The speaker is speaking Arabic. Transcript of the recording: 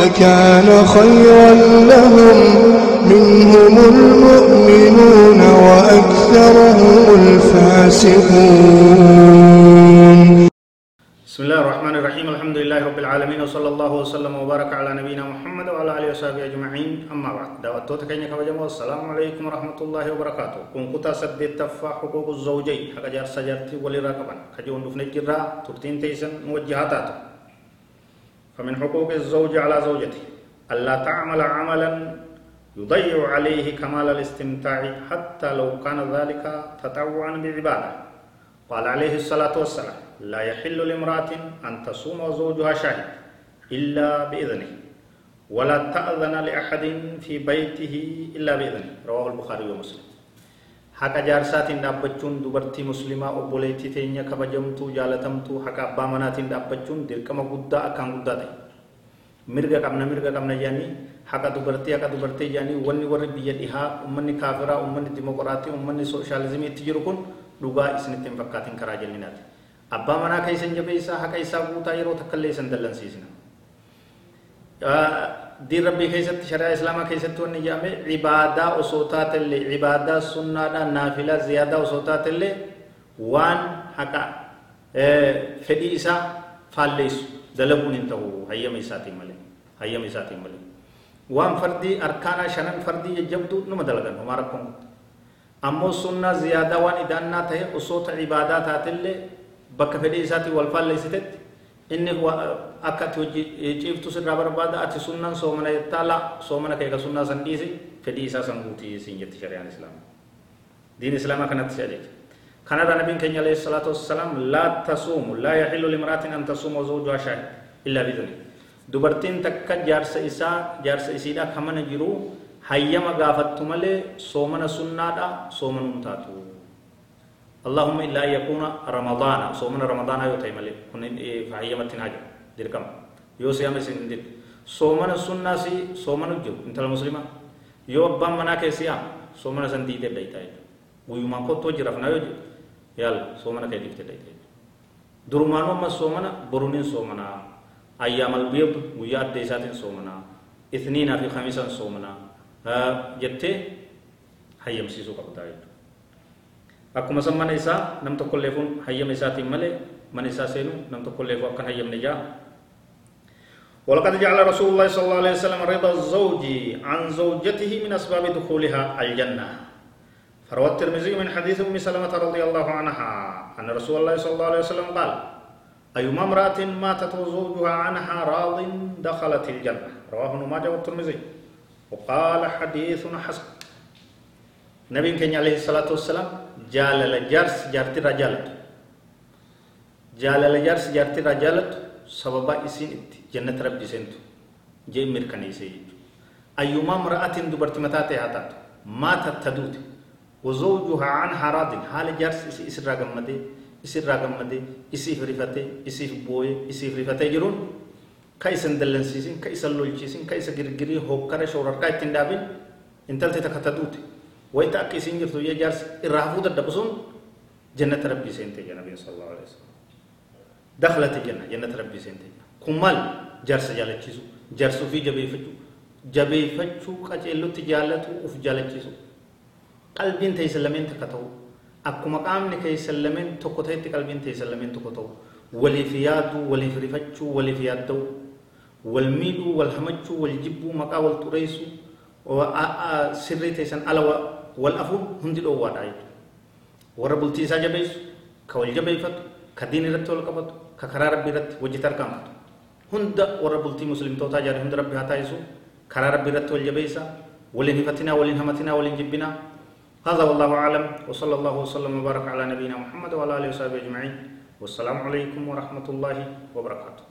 لكان خيرا لهم. منهم المؤمنون وأكثرهم الفاسقون. بسم الله الرحمن الرحيم. الحمد لله رب العالمين وصلى الله وسلم وبارك على نبينا محمد وعلى آله وصحبه أجمعين. أما بعد دعوتو تكني كبجمو السلام عليكم ورحمة الله وبركاته. كن كتا سدت تفا حقوق الزوجين. حق جار سجرتي ولي راكبان كجون دفن جرا ترتين تيسن موجهاتات فمن حقوق الزوج على زوجته. ألا تعمل عملا يضيع عليه كمال الاستمتاع حتى لو كان ذلك تطوعا بعبادة. قال عليه الصلاة والسلام لا يحل لامرأة أن تصوم وزوجها شاهد إلا بإذنه ولا تأذن لأحد في بيته إلا بإذنه. رواه البخاري ومسلم. حق جارسات دابچون دبرتي مسلمة أبوليتي تينيا كبجمتو جالتمتو حق أبا منات دابچون دركما قدا أكان قدا تي mirga qabna mirga qabna jaani haqa dubartii haqa dubartii jaani wanni warri biyya dhihaa ummanni kaafiraa ummanni dimokiraatii ummanni sooshaalizimii itti jiru kun dhugaa isinitti hin fakkaatin karaa jenninaati abbaa manaa keessan jabeessaa haqa isaa guutaa yeroo takkallee isan dallansiisna diin rabbii keessatti shari'aa islaamaa keessatti wanni jedhame ibaadaa osoo taatellee ibaadaa sunnaadhaa naafilaa ziyaadaa osoo taatellee waan haqa fedhii isaa faalleessu dalaguun hin ta'u hayyama isaatiin malee hayyama isaatiin malee waan fardii arkaanaa shanan fardii jajjabduu numa dalagan homaa rakkoon ammoo sunnaa ziyaadaa waan idaannaa ta'e osoo ta ibaadaa taatellee bakka fedhii isaatii wal faalleessitetti inni akka ati hojii ciiftu sirraa barbaada ati sunnaan soomana jettaa laa soomana keeka sunnaa san dhiisi fedhii isaa san guutii siin jetti shari'aan islaamaa diin islaamaa kanatti si ajaja kanarra nabiin keenya alayhi salaatu wassalaam laa tasuumu laa yaxillu limraatin an tasuuma zawjuhaa shaahid illaa biduni dubartiin takka jaarsa isaa jaarsa isiidha ka mana jiru hayyama gaafattu malee soomana sunnaadha soomanum taatu اللهم إلا يكون رمضان صومنا رمضان أيوة تيمالي كن فهيمة حاجة ديركم يو سيام سين دير صومنا سنة سي صومنا جو انت المسلمة يو أبام منا كيسيام صومنا سن ديدة دايتا ويوما كو تو جرفنا يو يال صومنا كي ديدة دايتا درمانو ما صومنا برونين صومنا أيام البيض وياد ديساتين صومنا اثنين في خميسا صومنا جتة هيم سيسو قبضايتو akkuma san mana isaa nam tokkollee kun hayyama isaatiin malee mana isaa seenu nam tokkollee kun akkan hayyamne jaa. ولقد جعل رسول الله صلى الله عليه وسلم رضا الزوج عن زوجته من أسباب دخولها الجنة فروى الترمذي من حديث أم سلمة رضي الله عنها أن رسول الله صلى الله عليه وسلم قال أيما امرأة ماتت وزوجها عنها راض دخلت الجنة رواه ابن ماجه والترمذي وقال حديث حسن نبي كان عليه الصلاة والسلام jaalala jaarsi jaartirraa jaalatu jaalala jaarsi jaartirraa jaalatu sababaa isiin itti jannata rabbi seentu jee mirkaneessee jechuudha ayyumaa mara'atiin dubartii mataa ta'e haa taatu maatat taduute wazawjuhaa an haraadin haala jaarsi isii isirraa gammadee isirraa gammadee isiif rifatee isiif booyee isiif rifatee jiruun ka isan dallansiisin ka isan lolchiisin ka isa girgirii hokkara shoorarkaa ittiin dhaabin intalti takka taduute وإنت أكيسين جرتو يا جارس الرافو تدبسون جنة ربي سنتي يا نبي صلى الله عليه وسلم. دخلت الجنة جنة ربي سنتي كمال جارس جالتشيسو جارس في جبي فتو. جبي فتو قجلو تجالتو أف جالتشيسو قلبين تيسلمين تكتو. أكو مقام نكي سلمين تكتو قلبين تيسلمين تكتو. ولي فيادو ولي فرفتشو ولي فيادو والميدو والهمجو والجبو مقا والتريسو sirrii teessan ala wal afuun hundi dhoowwaadha jechuudha. Warra bultii isaa jabeessu, ka wal jabeeffatu, ka diin irratti wal qabatu, ka karaa rabbii irratti hojii tarkaanfatu. Hunda warra bultii muslimtootaa jaare hunda rabbi haa taasisu, karaa rabbii irratti wal jabeessa, waliin hifatinaa, waliin hamatinaa, waliin jibbinaa. هذا والله أعلم وصلى الله وسلم وبارك على نبينا محمد وعلى آله وصحبه أجمعين والسلام عليكم ورحمة الله وبركاته